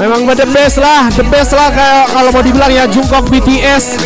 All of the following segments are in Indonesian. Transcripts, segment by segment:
Memang the best lah, the best lah kayak kalau mau dibilang ya Jungkook BTS.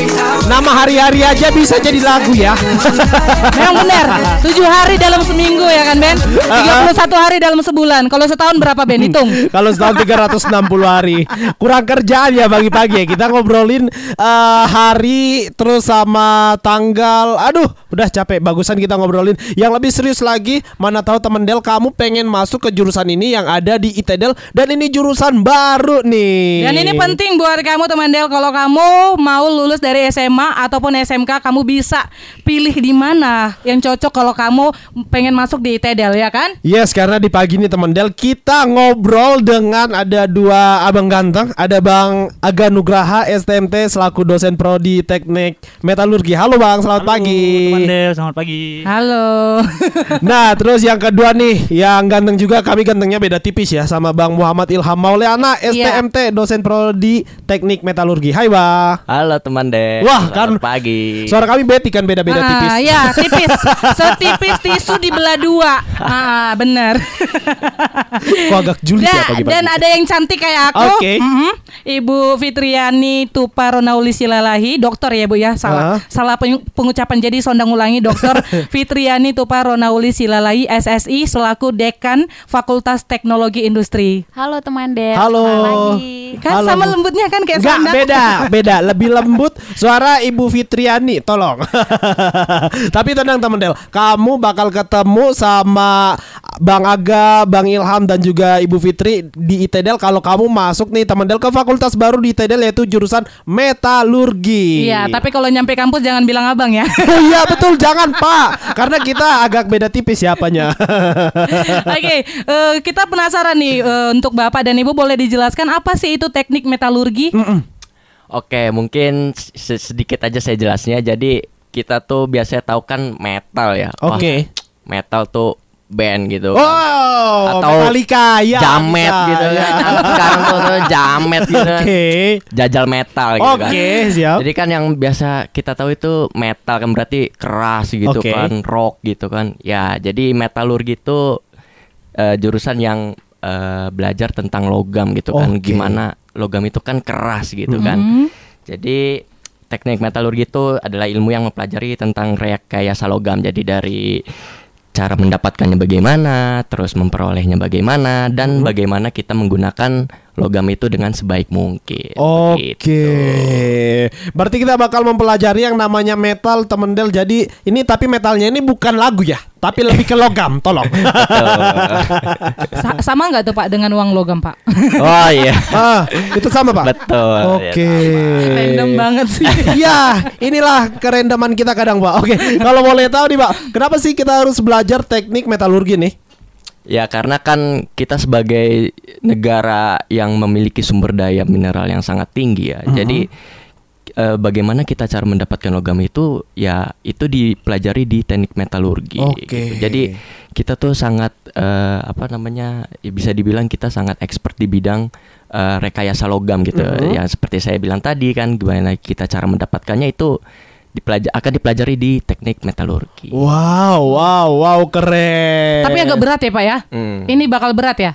Nama hari-hari aja bisa jadi lagu ya. Memang benar. Tujuh hari dalam seminggu ya kan Ben? 31 hari dalam sebulan. Kalau setahun berapa Ben? Hitung. Kalau setahun 360 hari Kurang kerjaan ya pagi-pagi ya Kita ngobrolin eh, hari Terus sama tanggal Aduh udah capek Bagusan kita ngobrolin Yang lebih serius lagi Mana tahu temen Del Kamu pengen masuk ke jurusan ini Yang ada di ITEDEL Dan ini jurusan baru nih Dan ini penting buat kamu teman Del kalau kamu mau lulus dari SMA ataupun SMK kamu bisa pilih di mana yang cocok kalau kamu pengen masuk di ITEDEL ya kan? Yes, karena di pagi ini teman Del kita ngobrol dengan ada dua abang ganteng, ada Bang Aga Nugraha STMT selaku dosen prodi Teknik Metalurgi. Halo Bang, selamat pagi. Teman Del, selamat pagi. Halo. Nah, terus yang kedua nih, yang ganteng juga kami gantengnya beda tipis ya sama Bang Muhammad Ilham Mauleana STMT dosen prodi Teknik Metalurgi. Hai Bang. Halo teman deh. Wah, Selamat kan pagi. Suara kami beti kan beda-beda Ah, tipis. ya tipis, setipis tisu dibelah dua. Ah, benar. Kok agak julid ya pagi-pagi. dan ada yang cantik kayak aku, Oke. Mhm. Ibu Fitriani Tupa Ronauli Silalahi, dokter ya Bu ya, salah Ah. salah pengu- pengucapan jadi sondang ulangi dokter Fitriani Tupa Ronauli Silalahi SSI selaku dekan Fakultas Teknologi Industri. Halo teman Del. Halo. Selamat pagi. Kan Halo, sama Bu. lembutnya kan kayak Enggak, sondang. beda, beda, lebih lembut suara Ibu Fitriani, tolong. Tapi tenang teman Del, kamu bakal ketemu sama Bang Aga, Bang Ilham dan juga Ibu Fitri di ITDL kalau kamu masuk nih teman Del ke fakultas baru di ITDL yaitu jurusan metalurgi. Iya, tapi kalau nyampe kampus jangan bilang abang ya. Oh iya betul, jangan Pak, karena kita agak beda tipis siapanya. Oke, eh, kita penasaran nih eh, untuk Bapak dan Ibu boleh dijelaskan apa sih itu teknik metalurgi? Oke, mungkin se- sedikit aja saya jelasnya. Jadi kita tuh biasanya tahu kan metal ya. Oke. metal tuh band gitu. Oh, Atau Metallica ya. jamet bisa, gitu ya. kan. Sekarang tuh, tuh jamet gitu. kan. Oke. Jajal metal gitu kan. Oke, siap. Jadi kan yang biasa kita tahu itu metal kan berarti keras gitu Oke. kan, rock gitu kan. Ya, jadi metalurgi itu eh, jurusan yang eh, belajar tentang logam gitu kan. Gimana logam itu kan keras gitu kan. Hmm. Jadi teknik metalurgi itu adalah ilmu yang mempelajari tentang rekayasa logam. Jadi dari cara mendapatkannya bagaimana, terus memperolehnya bagaimana, dan Hmm. bagaimana kita menggunakan logam itu dengan sebaik mungkin. Oke. Begitu. Berarti kita bakal mempelajari yang namanya metal temen Del. Jadi ini tapi metalnya ini bukan lagu ya, tapi lebih ke logam. Tolong. Sa- sama nggak tuh Pak dengan uang logam Pak? Oh iya, ah, itu sama Pak. betul. Oke. Random banget sih. Iya, inilah kerendaman kita kadang Pak. Oke, kalau boleh tahu nih Pak, kenapa sih kita harus belajar teknik metalurgi nih? Ya karena kan kita sebagai negara yang memiliki sumber daya mineral yang sangat tinggi ya. Mm-hmm. Jadi eh, bagaimana kita cara mendapatkan logam itu ya itu dipelajari di teknik metalurgi. Oke. gitu. Jadi kita tuh sangat eh, apa namanya ya bisa dibilang kita sangat expert di bidang eh, rekayasa logam gitu. Mhm. Ya seperti saya bilang tadi kan gimana kita cara mendapatkannya itu dipelajar akan dipelajari di teknik metalurgi. Wow, wow, wow, keren. Tapi agak berat ya Pak ya. Hmm. Ini bakal berat ya.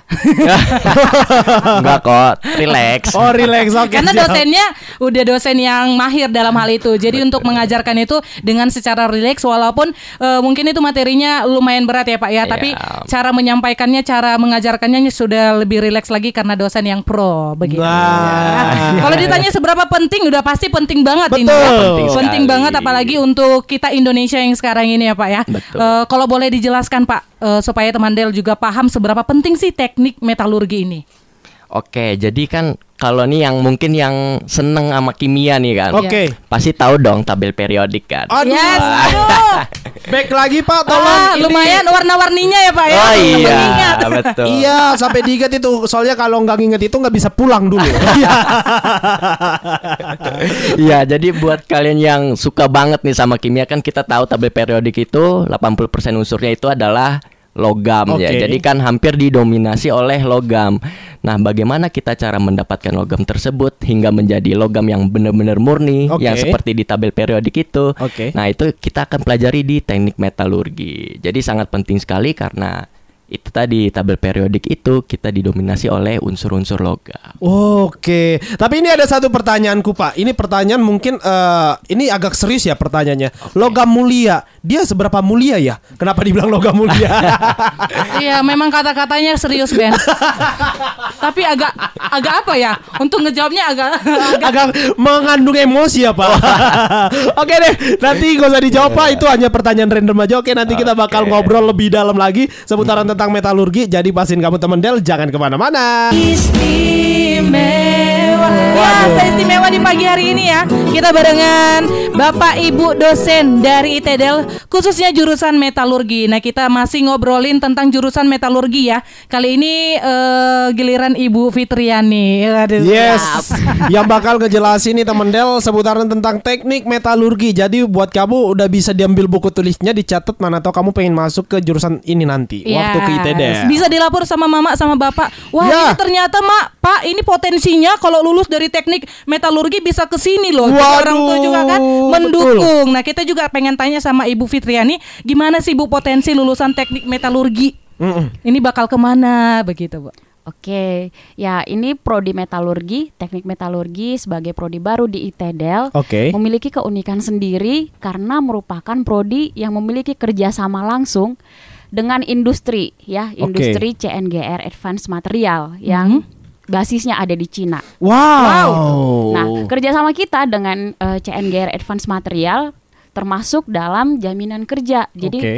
Enggak kok, relax. Oh, relax. Oke. Karena siap. dosennya udah dosen yang mahir dalam hal itu. Jadi untuk mengajarkan itu dengan secara rileks walaupun eh, mungkin itu materinya lumayan berat ya Pak ya, tapi cara menyampaikannya, cara mengajarkannya sudah lebih rileks lagi karena dosen yang pro begitu. Nah. Kalau ditanya seberapa penting udah pasti penting banget ini. Betul. ya. Penting Penting sekali. Banget apalagi untuk kita Indonesia yang sekarang ini ya Pak ya. Betul. Eh, kalau boleh dijelaskan Pak eh, supaya teman Del juga paham seberapa penting sih teknik metalurgi ini. Oke, jadi kan kalau nih yang mungkin yang seneng sama kimia nih kan, Oke. pasti tahu dong tabel periodik kan. Aduh. Yes, aduh. Back lagi Pak, tolong. Ah, Ini- lumayan warna-warninya ya Pak ya. Oh iya, betul. Iya, sampai diingat itu. Soalnya kalau nggak nginget itu nggak bisa pulang dulu. Iya. Iya, jadi buat kalian yang suka banget nih sama kimia kan kita tahu tabel periodik itu 80% unsurnya itu adalah logam ya. Oke. Jadi kan hampir didominasi oleh logam. Nah, bagaimana kita cara mendapatkan logam tersebut hingga menjadi logam yang benar-benar murni Oke. yang seperti di tabel periodik itu. Oke. Nah, itu kita akan pelajari di teknik metalurgi. Jadi sangat penting sekali karena itu tadi tabel periodik itu kita didominasi oleh unsur-unsur logam. Oke, tapi ini ada satu pertanyaanku Pak. Ini pertanyaan mungkin eh, ini agak serius ya pertanyaannya. Logam mulia, dia seberapa mulia ya? Kenapa dibilang logam mulia? Iya, memang kata-katanya serius Ben. Tapi agak agak apa ya? Untuk ngejawabnya agak agak agak mengandung emosi ya Pak. Oke deh, nanti gak usah dijawab Pak. Itu hanya pertanyaan random aja. Oke, nanti kita bakal ngobrol lebih dalam lagi seputaran tentang metalurgi. Jadi pasin kamu temen Del, jangan ke mana-mana. istimewa. Ya, saya istimewa di pagi hari ini ya. Kita barengan Bapak Ibu dosen dari ITDL khususnya jurusan metalurgi. Nah, kita masih ngobrolin tentang jurusan metalurgi ya. Kali ini eh, giliran Ibu Fitriani. Aduh. Yes, yang bakal ngejelasin nih temen Del seputaran tentang teknik metalurgi. Jadi buat kamu udah bisa diambil buku tulisnya, dicatat mana tahu kamu pengen masuk ke jurusan ini nanti waktu ke Yes. ITD. Bisa dilapor sama mama sama bapak. Wah, Ya. ini ternyata mak, pak, ini potensinya kalau lulus dari teknik metalurgi bisa ke sini loh. Waduh, orang tua juga kan betul. mendukung. Nah, kita juga pengen tanya sama Ibu Fitriani, gimana sih Bu potensi lulusan teknik metalurgi? Mm-mm. Ini bakal ke mana begitu, Bu? Oke, ya ini prodi metalurgi, teknik metalurgi sebagai prodi baru di ITDEL Oke. memiliki keunikan sendiri karena merupakan prodi yang memiliki kerjasama langsung dengan industri, ya industri CNGR Advanced Material yang basisnya ada di Cina. Wow. Nah, kerjasama kita dengan eh, CNGR Advanced Material termasuk dalam jaminan kerja. Jadi Oke.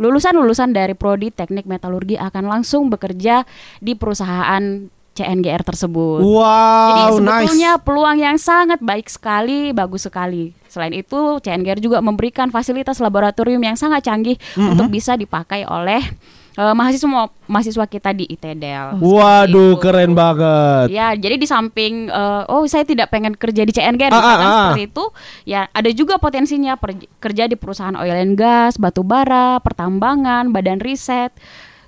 lulusan-lulusan dari prodi teknik metalurgi akan langsung bekerja di perusahaan CNGR tersebut. Wow, Jadi sebetulnya nice. peluang yang sangat baik sekali, bagus sekali. Selain itu, CNGR juga memberikan fasilitas laboratorium yang sangat canggih untuk bisa dipakai oleh eh, mahasiswa mahasiswa kita di ITDEL. Waduh, Seperti itu. keren banget. Ya, jadi di samping eh, oh saya tidak pengen kerja di CNGR Ah, ah, ah. seperti itu, ya ada juga potensinya per- kerja di perusahaan oil and gas, batu bara, pertambangan, badan riset.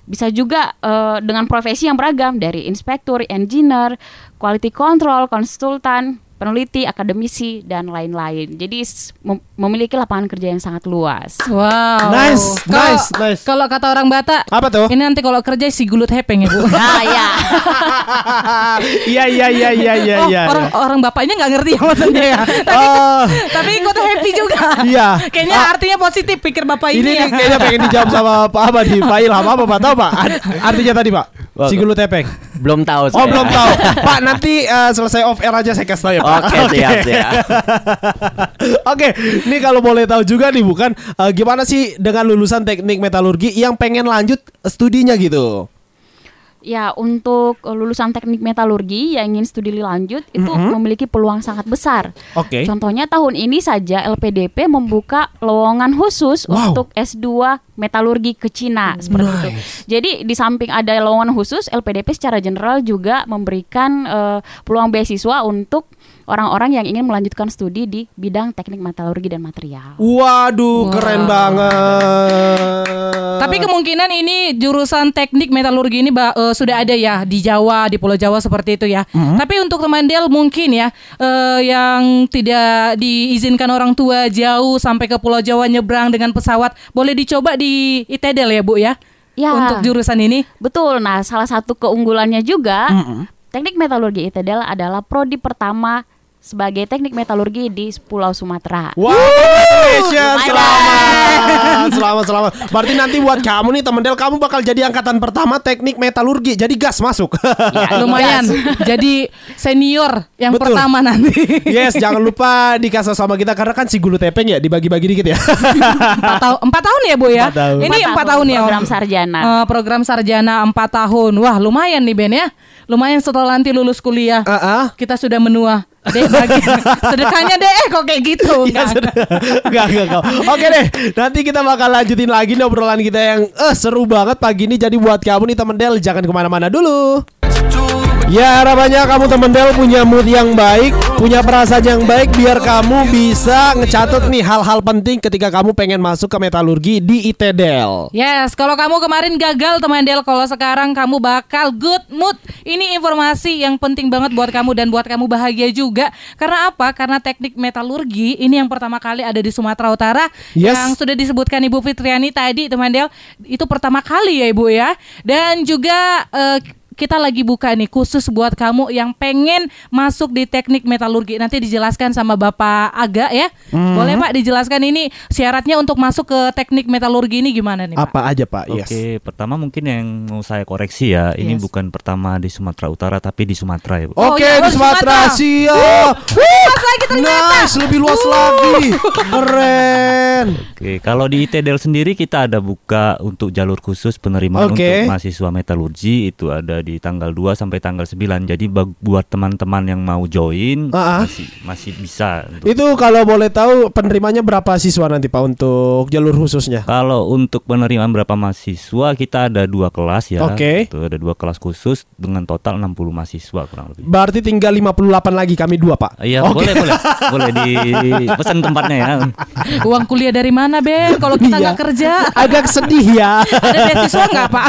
Bisa juga eh, dengan profesi yang beragam dari inspektur, engineer, quality control, konsultan, peneliti, akademisi dan lain-lain. Jadi mem- memiliki lapangan kerja yang sangat luas. Wow. Nice, Kalau- nice, nice. Kalau kata orang Batak, Apa tuh? ini nanti kalau kerja si gulut hepeng ya, Bu. Nah, ya. Iya iya iya iya iya oh, iya. orang orang bapaknya nggak ngerti ya maksudnya ya. Tapi Oh. tapi ikut happy juga. Iya. Kayaknya Ah. artinya positif pikir bapak Ini ini, ya. kayaknya pengen dijawab sama Pak apa di Pak Ilham apa Pak tahu Pak? Art- Artinya tadi Pak. Wah, Sigulu tepeng. Belum tahu Oh saya. belum tahu. Pak nanti eh, selesai off air aja saya kasih tahu ya Pak. Oke, siap, siap. Oke, ini kalau boleh tahu juga nih bukan eh, gimana sih dengan lulusan teknik metalurgi yang pengen lanjut studinya gitu. Ya, untuk uh, lulusan teknik metalurgi yang ingin studi lanjut itu memiliki peluang sangat besar. Oke. Contohnya tahun ini saja LPDP membuka lowongan khusus Wow. untuk S2 metalurgi ke Cina seperti itu. Jadi di samping ada lowongan khusus, LPDP secara general juga memberikan eh, peluang beasiswa untuk orang-orang yang ingin melanjutkan studi di bidang teknik metalurgi dan material. Waduh, keren banget. Kemungkinan ini jurusan teknik metalurgi ini eh, sudah ada ya di Jawa, di Pulau Jawa seperti itu ya. Tapi untuk teman Del mungkin ya eh, yang tidak diizinkan orang tua jauh sampai ke Pulau Jawa nyebrang dengan pesawat, boleh dicoba di ITDL ya Bu ya. Ya. Untuk jurusan ini. Betul. Nah, salah satu keunggulannya juga teknik metalurgi ITDL adalah prodi pertama sebagai teknik metalurgi di Pulau Sumatera. Wow, congratulations. Lumayan. Selamat, selamat, selamat. Berarti nanti buat kamu nih teman Del, kamu bakal jadi angkatan pertama teknik metalurgi. Jadi gas masuk. Ya, Lumayan. gas. Jadi senior yang Betul. pertama nanti. yes, jangan lupa dikasih sama kita karena kan si gulu tepeng ya dibagi-bagi dikit ya. empat tahun empat tahun ya bu ya Empat tahun. ini empat tahun, ya program Om? sarjana. Eh, program sarjana empat tahun wah lumayan nih Ben ya lumayan setelah nanti lulus kuliah Ah, ah. kita sudah menua deh bagi sedekahnya deh kok kayak gitu Ya. Enggak, enggak, enggak. Oke deh, nanti kita bakal lanjutin lagi nih obrolan kita yang eh seru banget pagi ini. Jadi buat kamu nih temen Del, jangan ke mana-mana dulu. Ya harapannya kamu teman Del punya mood yang baik Punya perasaan yang baik Biar kamu bisa ngecatat nih hal-hal penting ketika kamu pengen masuk ke metalurgi di ITDEL Yes, kalau kamu kemarin gagal teman Del, kalau sekarang kamu bakal good mood. Ini informasi yang penting banget buat kamu dan buat kamu bahagia juga. Karena apa? Karena teknik metalurgi ini yang pertama kali ada di Sumatera Utara Yes. yang sudah disebutkan Ibu Fitriani tadi teman Del. Itu pertama kali ya Ibu ya. Dan juga eh, kita lagi buka nih khusus buat kamu yang pengen masuk di teknik metalurgi. Nanti dijelaskan sama Bapak Aga ya. Mhm. Boleh Pak dijelaskan ini syaratnya untuk masuk ke teknik metalurgi ini gimana nih Pak? Apa aja Pak? Yes. Oke, pertama mungkin yang mau saya koreksi ya, ini Yes. bukan pertama di Sumatera Utara tapi di Sumatera ya, Bu. Oh, Oke iya, di oh, di Sumatera siap Luas lagi ternyata. Nice lebih luas lagi Keren Oke, kalau di ITDL sendiri kita ada buka untuk jalur khusus penerimaan Oke. untuk mahasiswa metalurgi itu ada di tanggal 2 sampai tanggal 9. Jadi buat teman-teman yang mau join Ah, ah. masih masih bisa untuk Itu kalau boleh tahu penerimanya berapa siswa nanti Pak untuk jalur khususnya? Kalau untuk penerimaan berapa mahasiswa kita ada dua kelas ya. Oke. Itu ada dua kelas khusus dengan total 60 mahasiswa kurang lebih. Berarti tinggal 58 lagi kami dua Pak Iya Oke. boleh boleh boleh di pesan tempatnya ya. Uang kuliah dari mana Ben? Kalau kita Iya. nggak kerja, Agak sedih ya ada beasiswa nggak Pak?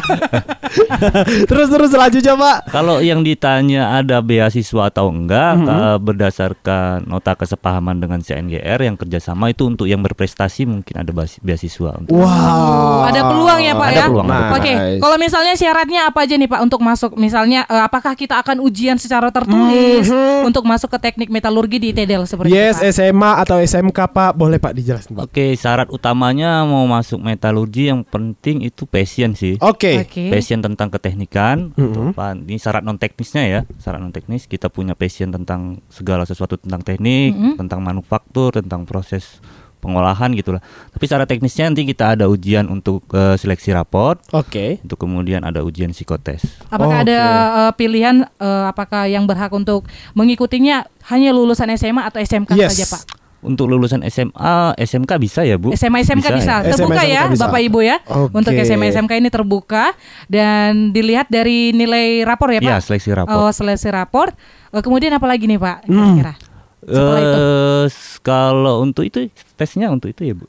Terus terus selanjutnya Pak Kalau yang ditanya ada beasiswa atau enggak ka- berdasarkan nota kesepahaman dengan CNGR yang kerjasama itu untuk yang berprestasi mungkin ada beasiswa untuk Wow Ada peluang ya Pak Ada ya? peluang, ada peluang. Oke, Nice. kalau misalnya syaratnya apa aja nih Pak untuk masuk? Misalnya eh, apakah kita akan ujian secara tertulis untuk masuk ke teknik metalurgi di TEDEL seperti Yes, itu? SMA atau SMK Pak, boleh Pak dijelasin Pak. Oke, syarat utamanya mau masuk metalurgi yang penting itu passion sih. Oke. Oke. Passion tentang keteknikan, Mhm. Apa, ini syarat non teknisnya ya, syarat non teknis kita punya passion tentang segala sesuatu tentang teknik, Mhm. tentang manufaktur, tentang proses pengolahan gitulah. Tapi secara teknisnya nanti kita ada ujian untuk eh, seleksi raport, Oke. untuk kemudian ada ujian psikotes. Apakah Oke. ada eh, pilihan eh, apakah yang berhak untuk mengikutinya hanya lulusan SMA atau SMK Yes. saja Pak? Untuk lulusan SMA, SMK bisa ya bu? SMA SMK bisa, ya? terbuka SMA, ya bisa. Bapak Ibu ya. Oke. Untuk SMA SMK ini terbuka dan dilihat dari nilai rapor ya Pak. Iya, seleksi raport. Oh, seleksi rapor. Eh, kemudian apa lagi nih Pak? Hmm. Kira-kira. Setelah itu. Eh, s- kalau untuk itu tesnya untuk itu ya bu.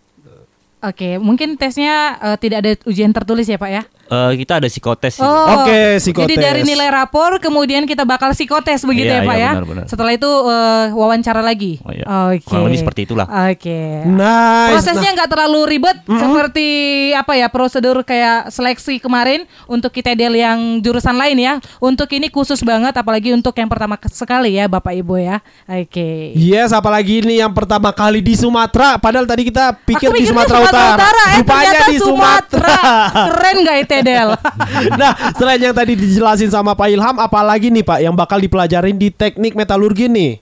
Oke, mungkin tesnya eh, tidak ada ujian tertulis ya Pak ya? Eh, kita ada psikotes. Oh, Oke, psikotes. Jadi dari nilai rapor kemudian kita bakal psikotes begitu Iya, ya Pak iya, ya? benar-benar. Setelah itu eh, wawancara lagi. Oh, iya. Oke. Kurang lebih seperti itulah. Oke. Nice. Prosesnya nggak terlalu ribet seperti apa ya prosedur kayak seleksi kemarin untuk kita del yang jurusan lain ya. Untuk ini khusus banget apalagi untuk yang pertama sekali ya Bapak Ibu ya. Oke. Yes, apalagi ini yang pertama kali di Sumatera. Padahal tadi kita pikir Aku di Sumatera, Utara. Eh, Rupanya di Sumatera. Keren gak itu Del? nah, selain yang tadi dijelasin sama Pak Ilham, apalagi nih Pak yang bakal dipelajarin di teknik metalurgi nih?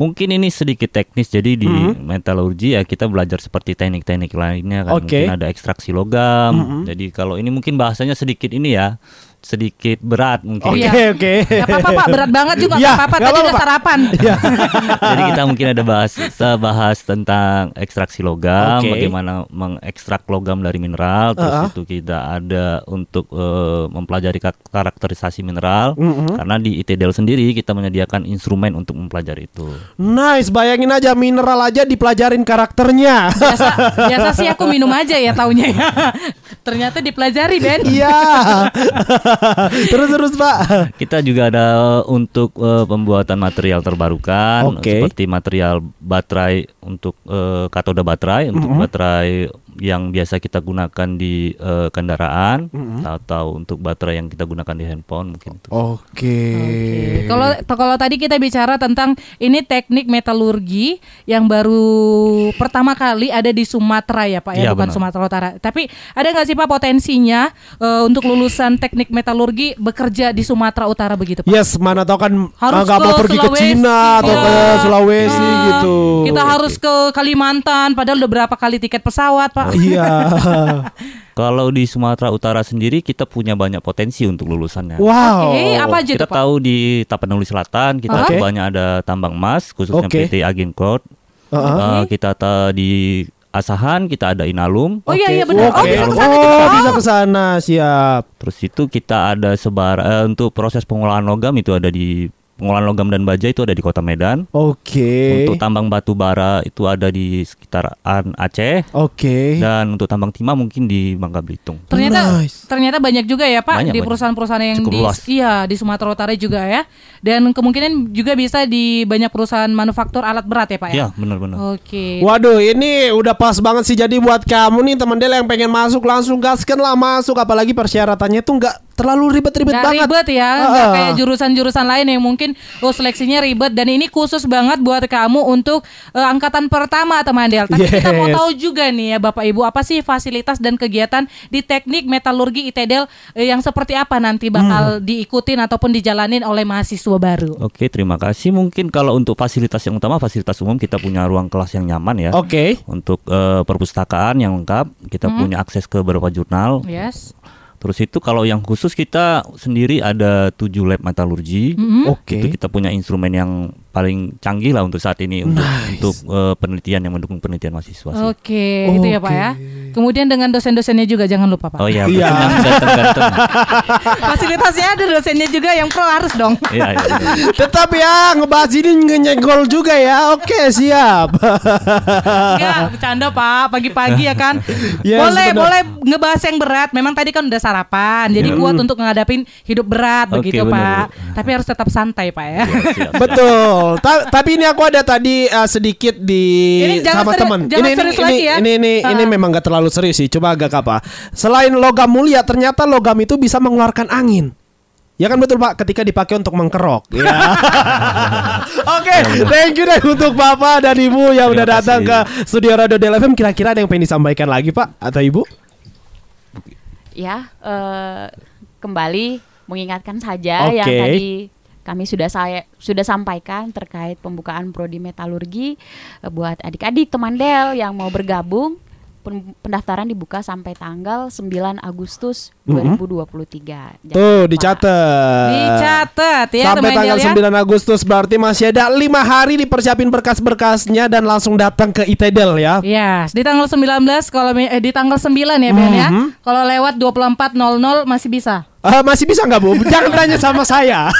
Mungkin ini sedikit teknis jadi di Mhm. metalurgi ya kita belajar seperti teknik-teknik lainnya kan Oke. mungkin ada ekstraksi logam. Mhm. Jadi kalau ini mungkin bahasanya sedikit ini ya sedikit berat mungkin. Oke, Iya. oke. Gak apa-apa Pak, berat banget juga Ya, apa-apa tadi udah apa-apa, Pak. sarapan. Ya. Jadi kita mungkin ada bahas bahas tentang ekstraksi logam, Oke. bagaimana mengekstrak logam dari mineral, terus Uh-uh. itu kita ada untuk eh, mempelajari karakterisasi mineral. Mhm. Karena di ITDL sendiri kita menyediakan instrumen untuk mempelajari itu. Nice, bayangin aja mineral aja dipelajarin karakternya. Biasa, biasa sih aku minum aja ya taunya ya. Ternyata dipelajari Ben. Iya. terus terus Pak. Kita juga ada untuk eh, pembuatan material terbarukan Oke. seperti material baterai untuk eh, katoda baterai untuk Mhm. baterai yang biasa kita gunakan di eh, kendaraan Mhm. atau untuk baterai yang kita gunakan di handphone mungkin itu. Oke. Oke. Kalau kalau tadi kita bicara tentang ini teknik metalurgi yang baru pertama kali ada di Sumatera ya Pak ya, Iya, bukan benar. Sumatera Utara. Tapi ada nggak sih Pak potensinya eh, untuk lulusan teknik metalurgi bekerja di Sumatera Utara begitu Pak? Yes, mana tahu kan Harus nggak ke mau pergi Sulawesi. ke Cina atau Iya. ke Sulawesi Ah, gitu. Kita harus ke Kalimantan padahal udah berapa kali tiket pesawat Pak. Iya. Kalau di Sumatera Utara sendiri kita punya banyak potensi untuk lulusannya. wow. Oke, apa aja kita tuh Pak? tahu di Tapanuli Selatan kita Oke. banyak ada tambang emas khususnya Oke. PT Agincorp. Uh-uh. Uh, kita ta- di Asahan, kita ada Inalum. Oh iya iya benar. Oh oke. bisa ke sana Oh, juga. bisa ke sana, siap. Terus itu kita ada sebar eh, untuk proses pengolahan logam itu ada di pengolahan logam dan baja itu ada di Kota Medan. Oke. Untuk tambang batu bara itu ada di sekitaran Aceh Oke. dan untuk tambang timah mungkin di Bangka Belitung. Ternyata Nice. ternyata banyak juga ya Pak Banyak, di perusahaan-perusahaan yang Cukup di luas. iya di Sumatera Utara juga ya. Dan kemungkinan juga bisa di banyak perusahaan manufaktur alat berat ya Pak ya. Ya, benar-benar. Oke. Waduh, ini udah pas banget sih jadi buat kamu nih teman Del yang pengen masuk langsung gaskan lah masuk apalagi persyaratannya tuh nggak terlalu ribet-ribet banget. ribet ya, nggak ah. kayak jurusan-jurusan lain yang mungkin oh seleksinya ribet dan ini khusus banget buat kamu untuk eh, angkatan pertama teman Del. Tapi kita mau Yes. tahu juga nih ya Bapak Ibu apa sih fasilitas dan kegiatan di teknik metalurgi ITDL eh, yang seperti apa nanti bakal Hmm. diikutin ataupun dijalanin oleh mahasiswa baru. Oke, terima kasih. Mungkin kalau untuk fasilitas yang utama, fasilitas umum kita punya ruang kelas yang nyaman ya. Oke. Untuk eh, perpustakaan yang lengkap, kita punya akses ke beberapa jurnal. Yes. Terus itu kalau yang khusus kita sendiri ada tujuh lab metalurgi. Oke. Itu kita punya instrumen yang paling canggih lah untuk saat ini untuk untuk eh, penelitian yang mendukung penelitian mahasiswa. Oke, itu ya Pak ya. Kemudian dengan dosen-dosennya juga jangan lupa Pak. Oh iya, Iya. ganteng-ganteng. Fasilitasnya ada dosennya juga yang pro harus dong. Iya, iya, iya. Tetap ya ngebahas ini ngenyegol juga ya. Oke, siap. Enggak, bercanda Pak, pagi-pagi ya kan. Yes, boleh, benar. boleh ngebahas yang berat. Memang tadi kan udah sarapan, jadi kuat untuk menghadapin hidup berat Oke, begitu benar, Pak. Tapi harus tetap santai Pak ya. Siap, siap. Betul. Ta- tapi ini aku ada tadi uh, sedikit di Ini sama teman. Ini ini serius ini, lagi ya. ini ini ini Ah. memang gak terlalu serius sih. Coba agak apa? Selain logam mulia, ternyata logam itu bisa mengeluarkan angin. Ya kan betul Pak, ketika dipakai untuk mengkerok. Ya. Oke, thank you deh untuk Bapak dan Ibu yang udah Terima datang ke studio Radio Del FM. Kira-kira ada yang pengen disampaikan lagi Pak atau Ibu? ya eh, kembali mengingatkan saja Oke. yang tadi kami sudah saya sudah sampaikan terkait pembukaan prodi metalurgi eh, buat adik-adik teman Del yang mau bergabung pen- pendaftaran dibuka sampai tanggal 9 Agustus 2023. Jangan Mhm. Tuh, lupa. dicatat. Dicatat ya Sampai tanggal ya. 9 Agustus berarti masih ada lima hari dipersiapin berkas-berkasnya dan langsung datang ke ITEDEL ya. Ya, di tanggal 19 kalau eh, di tanggal 9 ya Ben ya. Mhm. Kalau lewat 24.00 masih bisa. Eh, masih bisa nggak Bu? Jangan tanya sama saya.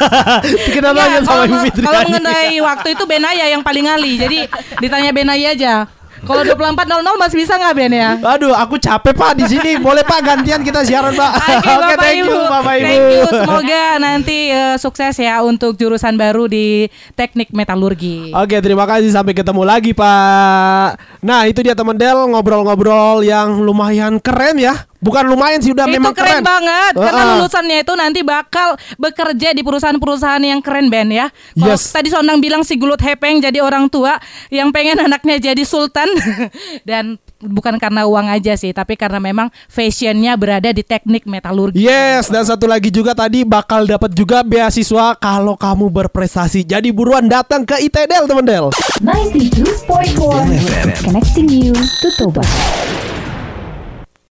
Kita tanya Enggak, sama Ibu Fitri. kalau mengenai waktu itu Benaya yang paling ahli. Jadi ditanya Benaya aja. Kalau 24.00 masih bisa nggak Ben ya? Aduh, aku capek Pak di sini. Boleh Pak gantian kita siaran Pak. Oke, Bapak thank Ibu. you Bapak Ibu. Thank you. Semoga nanti eh, sukses ya untuk jurusan baru di Teknik Metalurgi. Oke, terima kasih. Sampai ketemu lagi, Pak. Nah, itu dia teman Del ngobrol-ngobrol yang lumayan keren ya. Bukan lumayan sih, udah itu memang keren, keren. banget karena Heeh. lulusannya itu nanti bakal bekerja di perusahaan-perusahaan yang keren Ben ya. Kalau Yes. tadi Sondang bilang si Gulut Hepeng jadi orang tua yang pengen anaknya jadi sultan dan bukan karena uang aja sih, tapi karena memang fashionnya berada di teknik metalurgi. Yes, dan satu lagi juga tadi bakal dapat juga beasiswa kalau kamu berprestasi. Jadi buruan datang ke ITDL, teman Del. 92.4 Connecting you to Toba.